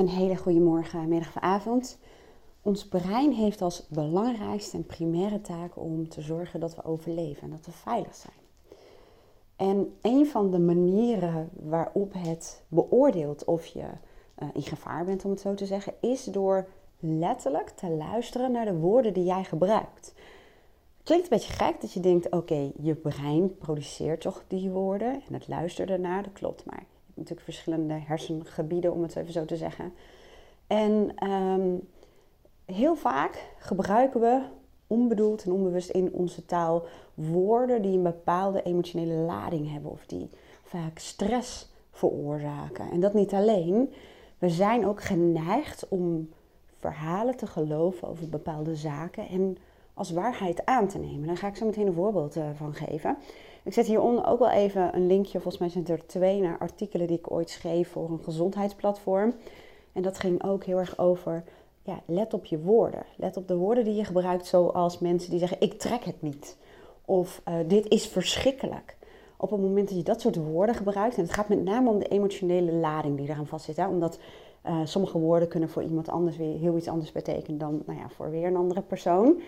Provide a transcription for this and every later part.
Een hele goede morgen, middag of avond. Ons brein heeft als belangrijkste en primaire taak om te zorgen dat we overleven en dat we veilig zijn. En een van de manieren waarop het beoordeelt of je uh, in gevaar bent, om het zo te zeggen, is door letterlijk te luisteren naar de woorden die jij gebruikt. Klinkt een beetje gek dat je denkt: oké, je brein produceert toch die woorden en het luistert ernaar, dat klopt. Maar natuurlijk verschillende hersengebieden, om het even zo te zeggen. En ehm, heel vaak gebruiken we onbedoeld en onbewust in onze taal woorden die een bepaalde emotionele lading hebben of die vaak stress veroorzaken. En dat niet alleen. We zijn ook geneigd om verhalen te geloven over bepaalde zaken en als waarheid aan te nemen. Daar ga ik zo meteen een voorbeeld eh, van geven. Ik zet hieronder ook wel even een linkje, volgens mij zijn er twee, naar artikelen die ik ooit schreef voor een gezondheidsplatform. En dat ging ook heel erg over, ja, let op je woorden. Let op de woorden die je gebruikt, zoals mensen die zeggen, ik trek het niet. Of uh, dit is verschrikkelijk. Op het moment dat je dat soort woorden gebruikt, en het gaat met name om de emotionele lading die eraan vastzit. Hè? Omdat uh, sommige woorden kunnen voor iemand anders weer heel iets anders betekenen dan nou ja, voor weer een andere persoon.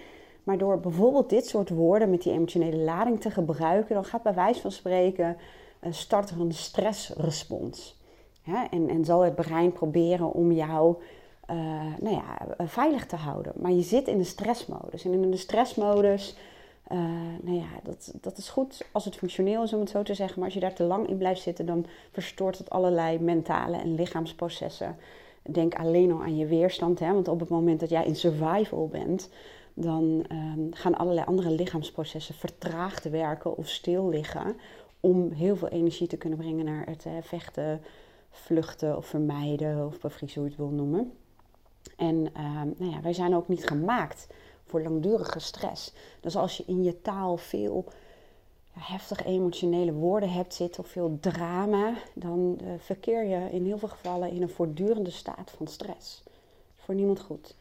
Maar door bijvoorbeeld dit soort woorden met die emotionele lading te gebruiken, dan gaat bij wijze van spreken uh, start er een stressrespons. En, en zal het brein proberen om jou uh, nou ja, veilig te houden. Maar je zit in de stressmodus. En in de stressmodus, nou ja, dat, dat is goed als het functioneel is om het zo te zeggen. Maar als je daar te lang in blijft zitten, dan verstoort het allerlei mentale en lichaamsprocessen. Denk alleen al aan je weerstand. Hè? Want op het moment dat jij in survival bent, dan um, gaan allerlei andere lichaamsprocessen vertraagd werken of stil liggen. Om heel veel energie te kunnen brengen naar het uh, vechten, vluchten of vermijden of bevriezen, hoe je het wil noemen. En um, nou ja, wij zijn ook niet gemaakt voor langdurige stress. Dus als je in je taal veel ja, heftige emotionele woorden hebt zitten of veel drama, dan uh, verkeer je in heel veel gevallen in een voortdurende staat van stress. Voor niemand goed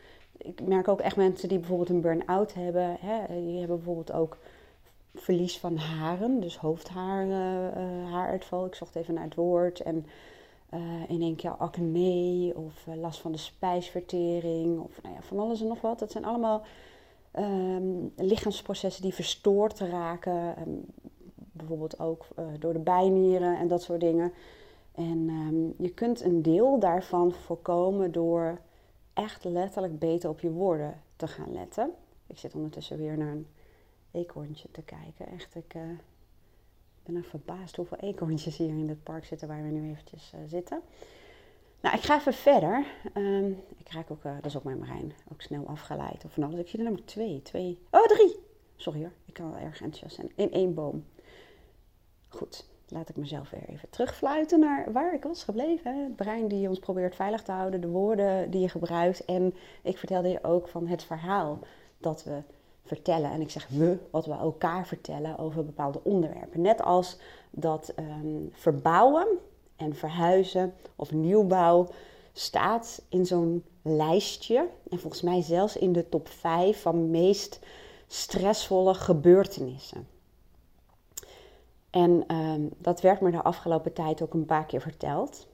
ik merk ook echt mensen die bijvoorbeeld een burn-out hebben. Hè, die hebben bijvoorbeeld ook verlies van haren, dus hoofdhaar, uh, haaruitval. Ik zocht even naar het woord. En uh, in één keer acne of last van de spijsvertering of nou ja, van alles en nog wat. Dat zijn allemaal um, lichaamsprocessen die verstoord raken. Um, bijvoorbeeld ook door de bijnieren en dat soort dingen. En um, je kunt een deel daarvan voorkomen door echt letterlijk beter op je woorden te gaan letten. Ik zit ondertussen weer naar een eekhoorntje te kijken. Echt, ik uh, ben er verbaasd hoeveel eekhoorntjes hier in het park zitten waar we nu eventjes uh, zitten. Nou, ik ga even verder. Um, ik raak ook, uh, dat is ook mijn brein, ook snel afgeleid of van alles. Ik zie er namelijk twee, twee, oh drie. Sorry hoor, ik kan wel erg enthousiast zijn. In één boom. Goed, laat ik mezelf weer even terugfluiten naar waar ik was gebleven. Het brein die ons probeert veilig te houden, de woorden die je gebruikt. En ik vertelde je ook van het verhaal dat we vertellen. En ik zeg we, wat we elkaar vertellen over bepaalde onderwerpen. Net als dat um, verbouwen en verhuizen of nieuwbouw staat in zo'n lijstje. En volgens mij zelfs in de top 5 van meest stressvolle gebeurtenissen. En um, dat werd me de afgelopen tijd ook een paar keer verteld.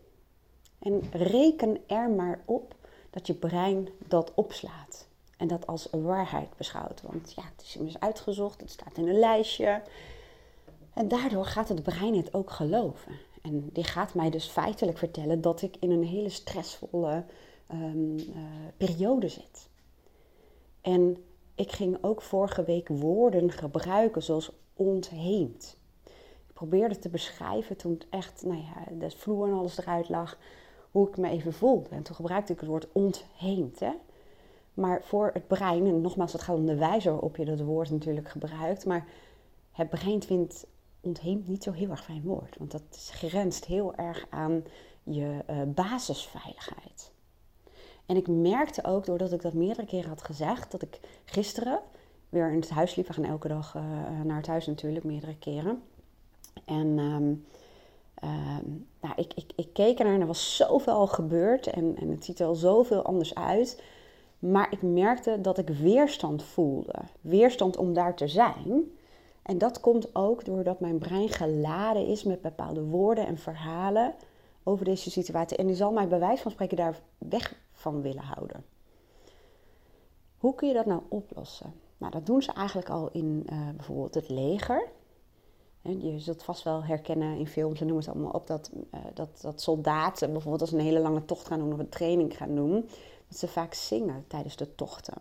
En reken er maar op dat je brein dat opslaat. En dat als waarheid beschouwt. Want ja, het is immers uitgezocht, het staat in een lijstje. En daardoor gaat het brein het ook geloven. En die gaat mij dus feitelijk vertellen dat ik in een hele stressvolle um, uh, periode zit. En ik ging ook vorige week woorden gebruiken zoals ontheemd probeerde te beschrijven toen echt, nou ja, de vloer en alles eruit lag, hoe ik me even voelde. En toen gebruikte ik het woord ontheemd. Hè? Maar voor het brein, en nogmaals, het gaat om de wijze waarop je dat woord natuurlijk gebruikt, maar het brein vindt ontheemd niet zo heel erg fijn woord. Want dat grenst heel erg aan je uh, basisveiligheid. En ik merkte ook, doordat ik dat meerdere keren had gezegd, dat ik gisteren weer in het huis liep. We gaan elke dag uh, naar het huis natuurlijk, meerdere keren. En um, um, nou, ik, ik, ik keek ernaar en er was zoveel gebeurd en, en het ziet er al zoveel anders uit. Maar ik merkte dat ik weerstand voelde. Weerstand om daar te zijn. En dat komt ook doordat mijn brein geladen is met bepaalde woorden en verhalen over deze situatie. En die zal mij bij wijze van spreken daar weg van willen houden. Hoe kun je dat nou oplossen? Nou, dat doen ze eigenlijk al in uh, bijvoorbeeld het leger. Je zult vast wel herkennen in films, ze noemen het allemaal op, dat, uh, dat, dat soldaten bijvoorbeeld als een hele lange tocht gaan doen of een training gaan doen, dat ze vaak zingen tijdens de tochten.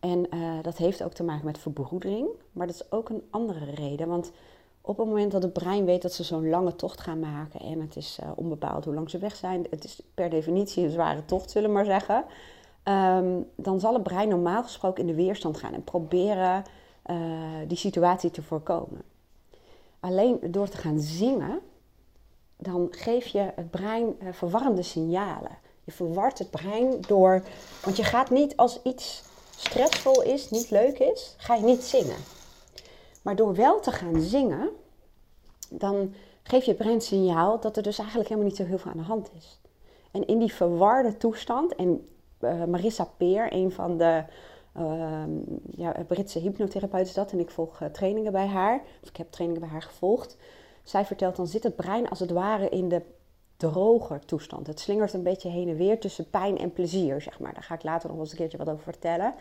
En uh, dat heeft ook te maken met verbroedering, maar dat is ook een andere reden. Want op het moment dat het brein weet dat ze zo'n lange tocht gaan maken en het is uh, onbepaald hoe lang ze weg zijn, het is per definitie een zware tocht, zullen we maar zeggen, um, dan zal het brein normaal gesproken in de weerstand gaan en proberen die situatie te voorkomen. Alleen door te gaan zingen, dan geef je het brein uh, verwarrende signalen. Je verwart het brein door, want je gaat niet als iets stressvol is, niet leuk is, ga je niet zingen. Maar door wel te gaan zingen, dan geef je brein signaal dat er dus eigenlijk helemaal niet zo heel veel aan de hand is. En in die verwarde toestand, en uh, Marissa Peer, een van de uh, ja, Britse hypnotherapeuten is dat, en ik volg uh, trainingen bij haar, of ik heb trainingen bij haar gevolgd. Zij vertelt, dan zit het brein als het ware in de droger toestand. Het slingert een beetje heen en weer tussen pijn en plezier, zeg maar. Daar ga ik later nog eens een keertje wat over vertellen.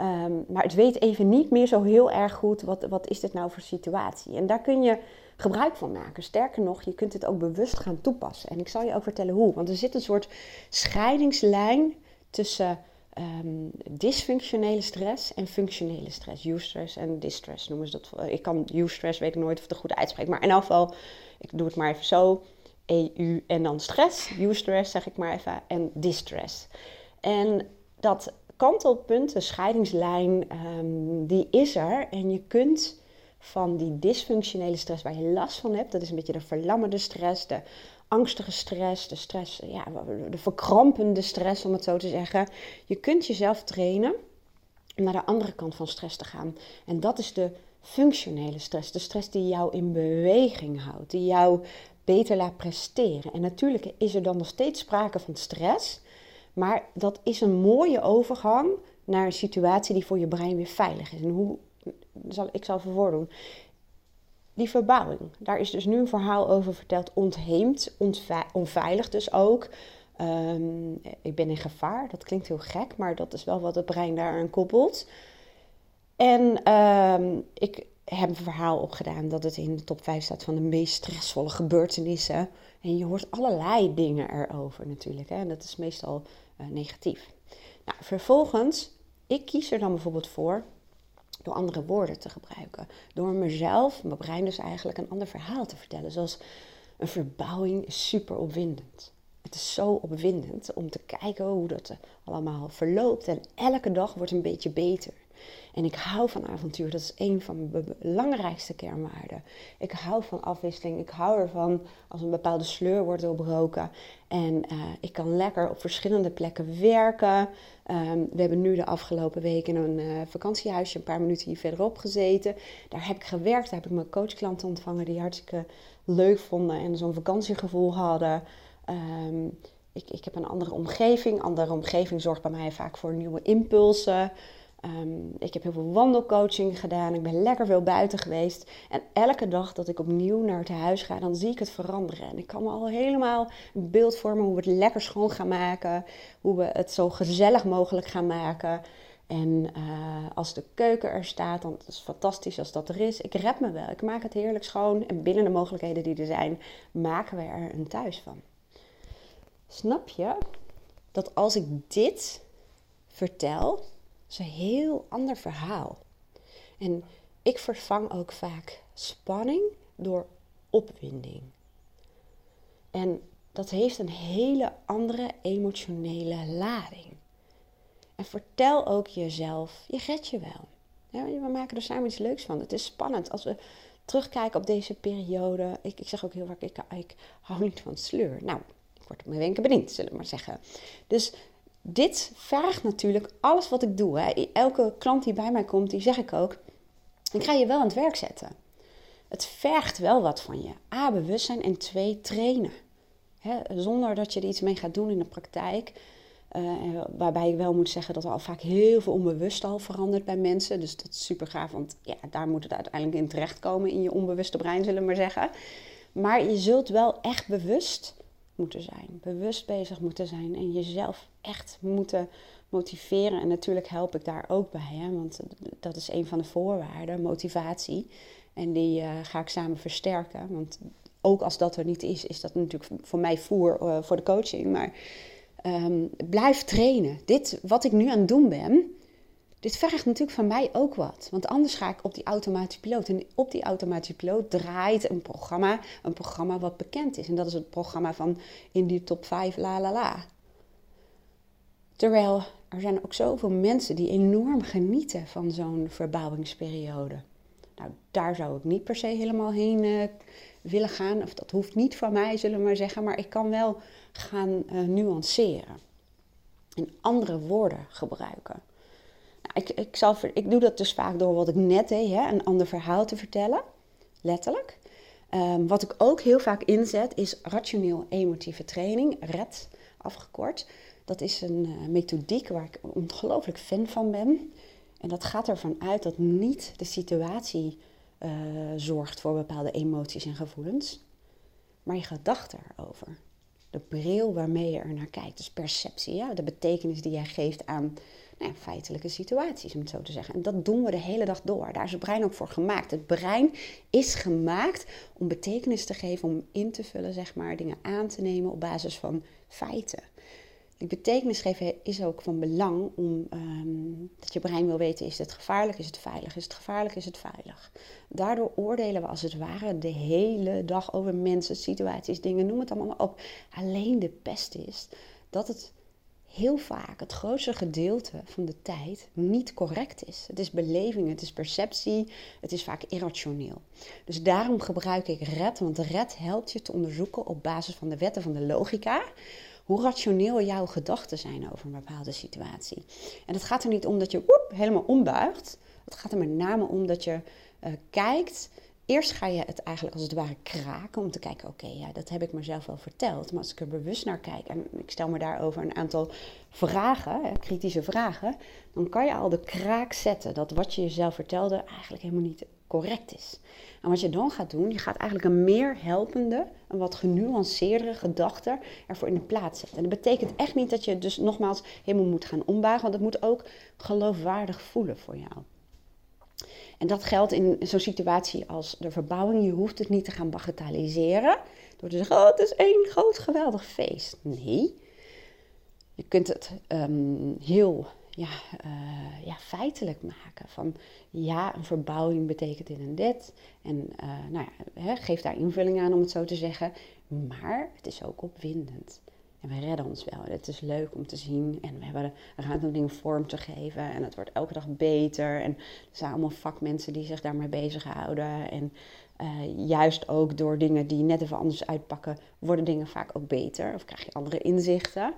Um, maar het weet even niet meer zo heel erg goed wat, wat is dit nou voor situatie. En daar kun je gebruik van maken. Sterker nog, je kunt het ook bewust gaan toepassen. En ik zal je ook vertellen hoe. Want er zit een soort scheidingslijn tussen um, dysfunctionele stress en functionele stress. Eustress en distress noemen ze dat. Ik kan eustress, weet ik nooit of het de goede uitspreek. Maar in elk geval, ik doe het maar even zo. EU en dan stress, eustress zeg ik maar even, en distress. En dat kantelpunt, de scheidingslijn, um, die is er. En je kunt van die dysfunctionele stress waar je last van hebt, dat is een beetje de verlammende stress, de angstige stress, de stress, ja, de verkrampende stress om het zo te zeggen. Je kunt jezelf trainen om naar de andere kant van stress te gaan. En dat is de functionele stress, de stress die jou in beweging houdt, die jou beter laat presteren. En natuurlijk is er dan nog steeds sprake van stress, maar dat is een mooie overgang naar een situatie die voor je brein weer veilig is. En hoe zal ik zal even voordoen. Die verbouwing, daar is dus nu een verhaal over verteld, ontheemd, onveilig dus ook. Um, ik ben in gevaar, dat klinkt heel gek, maar dat is wel wat het brein daaraan koppelt. En um, ik heb een verhaal opgedaan dat het in de top 5 staat van de meest stressvolle gebeurtenissen. En je hoort allerlei dingen erover natuurlijk. Hè? En dat is meestal uh, negatief. Nou, vervolgens, ik kies er dan bijvoorbeeld voor door andere woorden te gebruiken. Door mezelf, mijn brein dus eigenlijk, een ander verhaal te vertellen. Zoals een verbouwing is super opwindend. Het is zo opwindend om te kijken hoe dat allemaal verloopt. En elke dag wordt een beetje beter. En ik hou van avontuur. Dat is een van mijn belangrijkste kernwaarden. Ik hou van afwisseling. Ik hou ervan als een bepaalde sleur wordt doorbroken. En uh, ik kan lekker op verschillende plekken werken. Um, we hebben nu de afgelopen week in een uh, vakantiehuisje een paar minuten hier verderop gezeten. Daar heb ik gewerkt. Daar heb ik mijn coachklanten ontvangen die hartstikke leuk vonden en zo'n vakantiegevoel hadden. Um, ik, ik heb een andere omgeving. Andere omgeving zorgt bij mij vaak voor nieuwe impulsen. Um, ik heb heel veel wandelcoaching gedaan. Ik ben lekker veel buiten geweest. En elke dag dat ik opnieuw naar het huis ga, dan zie ik het veranderen. En ik kan me al helemaal een beeld vormen hoe we het lekker schoon gaan maken. Hoe we het zo gezellig mogelijk gaan maken. En uh, als de keuken er staat, dan is het fantastisch als dat er is. Ik red me wel. Ik maak het heerlijk schoon. En binnen de mogelijkheden die er zijn, maken we er een thuis van. Snap je dat als ik dit vertel, is een heel ander verhaal. En ik vervang ook vaak spanning door opwinding. En dat heeft een hele andere emotionele lading. En vertel ook jezelf, je redt je wel. Ja, we maken er samen iets leuks van. Het is spannend als we terugkijken op deze periode. Ik, ik zeg ook heel vaak, ik, ik hou niet van sleur. Nou, ik word op mijn wenken bediend, zullen we maar zeggen. Dus dit vergt natuurlijk alles wat ik doe. Hè. Elke klant die bij mij komt, die zeg ik ook, ik ga je wel aan het werk zetten. Het vergt wel wat van je. A, bewustzijn en twee, trainen. zonder dat je er iets mee gaat doen in de praktijk. Uh, waarbij ik wel moet zeggen dat er al vaak heel veel onbewust al verandert bij mensen. Dus dat is super gaaf, want ja, daar moet het uiteindelijk in terechtkomen in je onbewuste brein, zullen we maar zeggen. Maar je zult wel echt bewust moeten zijn, bewust bezig moeten zijn en jezelf echt moeten motiveren. En natuurlijk help ik daar ook bij, hè, want dat is een van de voorwaarden, motivatie. En die uh, ga ik samen versterken. Want ook als dat er niet is, is dat natuurlijk voor mij voer uh, voor de coaching. Maar um, blijf trainen. Dit wat ik nu aan het doen ben, dit vraagt natuurlijk van mij ook wat. Want anders ga ik op die automatische piloot. En op die automatische piloot draait een programma, een programma wat bekend is. En dat is het programma van in die top 5 la la la. Terwijl er zijn ook zoveel mensen die enorm genieten van zo'n verbouwingsperiode. Nou, daar zou ik niet per se helemaal heen uh, willen gaan. Of dat hoeft niet van mij, zullen we maar zeggen. Maar ik kan wel gaan uh, nuanceren. En andere woorden gebruiken. Ik, ik, zal, ik doe dat dus vaak door wat ik net deed, hè, een ander verhaal te vertellen. Letterlijk. Um, wat ik ook heel vaak inzet is rationeel-emotieve training, RED afgekort. Dat is een uh, methodiek waar ik ongelooflijk fan van ben. En dat gaat ervan uit dat niet de situatie uh, zorgt voor bepaalde emoties en gevoelens, maar je gedachten erover. De bril waarmee je er naar kijkt, dus perceptie, ja? de betekenis die jij geeft aan nou feitelijke situaties, om het zo te zeggen. En dat doen we de hele dag door. Daar is het brein ook voor gemaakt. Het brein is gemaakt om betekenis te geven, om in te vullen, zeg maar, dingen aan te nemen op basis van feiten. Die betekenis geven is ook van belang om um, dat je brein wil weten: is het gevaarlijk, is het veilig, is het gevaarlijk, is het veilig. Daardoor oordelen we als het ware de hele dag over mensen, situaties, dingen, noem het allemaal op. Alleen de pest is dat het heel vaak het grootste gedeelte van de tijd niet correct is. Het is beleving, het is perceptie, het is vaak irrationeel. Dus daarom gebruik ik RED, want RED helpt je te onderzoeken op basis van de wetten van de logica hoe rationeel jouw gedachten zijn over een bepaalde situatie. En het gaat er niet om dat je helemaal ombuigt. Het gaat er met name om dat je uh, kijkt. Eerst ga je het eigenlijk als het ware kraken om te kijken: oké, ja, dat heb ik mezelf wel verteld. Maar als ik er bewust naar kijk en ik stel me daarover een aantal vragen, kritische vragen, dan kan je al de kraak zetten dat wat je jezelf vertelde eigenlijk helemaal niet correct is. En wat je dan gaat doen, je gaat eigenlijk een meer helpende, een wat genuanceerdere gedachte ervoor in de plaats zetten. En dat betekent echt niet dat je dus nogmaals helemaal moet gaan ombuigen, want het moet ook geloofwaardig voelen voor jou. En dat geldt in zo'n situatie als de verbouwing. Je hoeft het niet te gaan bagatelliseren door te zeggen: Oh, het is één groot geweldig feest. Nee. Je kunt het um, heel ja, uh, ja, feitelijk maken. Van ja, een verbouwing betekent dit en dit. En uh, nou ja, geef daar invulling aan om het zo te zeggen. Maar het is ook opwindend. En we redden ons wel. Het is leuk om te zien. En we hebben ruimte om dingen vorm te geven. En het wordt elke dag beter. En er zijn allemaal vakmensen die zich daarmee bezighouden. En uh, juist ook door dingen die net even anders uitpakken, worden dingen vaak ook beter. Of krijg je andere inzichten.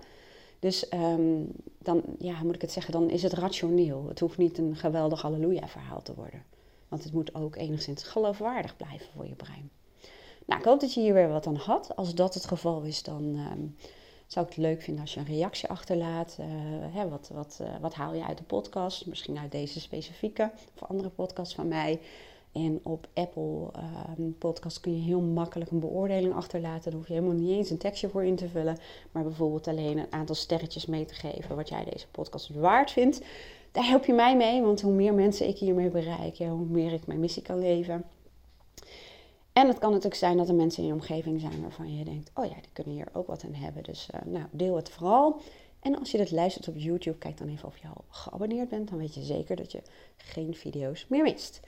Dus um, dan ja, moet ik het zeggen, dan is het rationeel. Het hoeft niet een geweldig halleluja-verhaal te worden. Want het moet ook enigszins geloofwaardig blijven voor je brein. Nou, ik hoop dat je hier weer wat aan had. Als dat het geval is, dan um, zou ik het leuk vinden als je een reactie achterlaat. Uh, hè, wat, wat, uh, wat haal je uit de podcast? Misschien uit deze specifieke of andere podcast van mij. En op Apple um, Podcast kun je heel makkelijk een beoordeling achterlaten. Daar hoef je helemaal niet eens een tekstje voor in te vullen. Maar bijvoorbeeld alleen een aantal sterretjes mee te geven wat jij deze podcast waard vindt. Daar help je mij mee, want hoe meer mensen ik hiermee bereik, hoe meer ik mijn missie kan leven. En het kan natuurlijk zijn dat er mensen in je omgeving zijn waarvan je denkt: oh ja, die kunnen hier ook wat aan hebben. Dus uh, nou, deel het vooral. En als je dit luistert op YouTube, kijk dan even of je al geabonneerd bent. Dan weet je zeker dat je geen video's meer mist.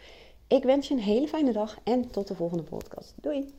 Ik wens je een hele fijne dag en tot de volgende podcast. Doei!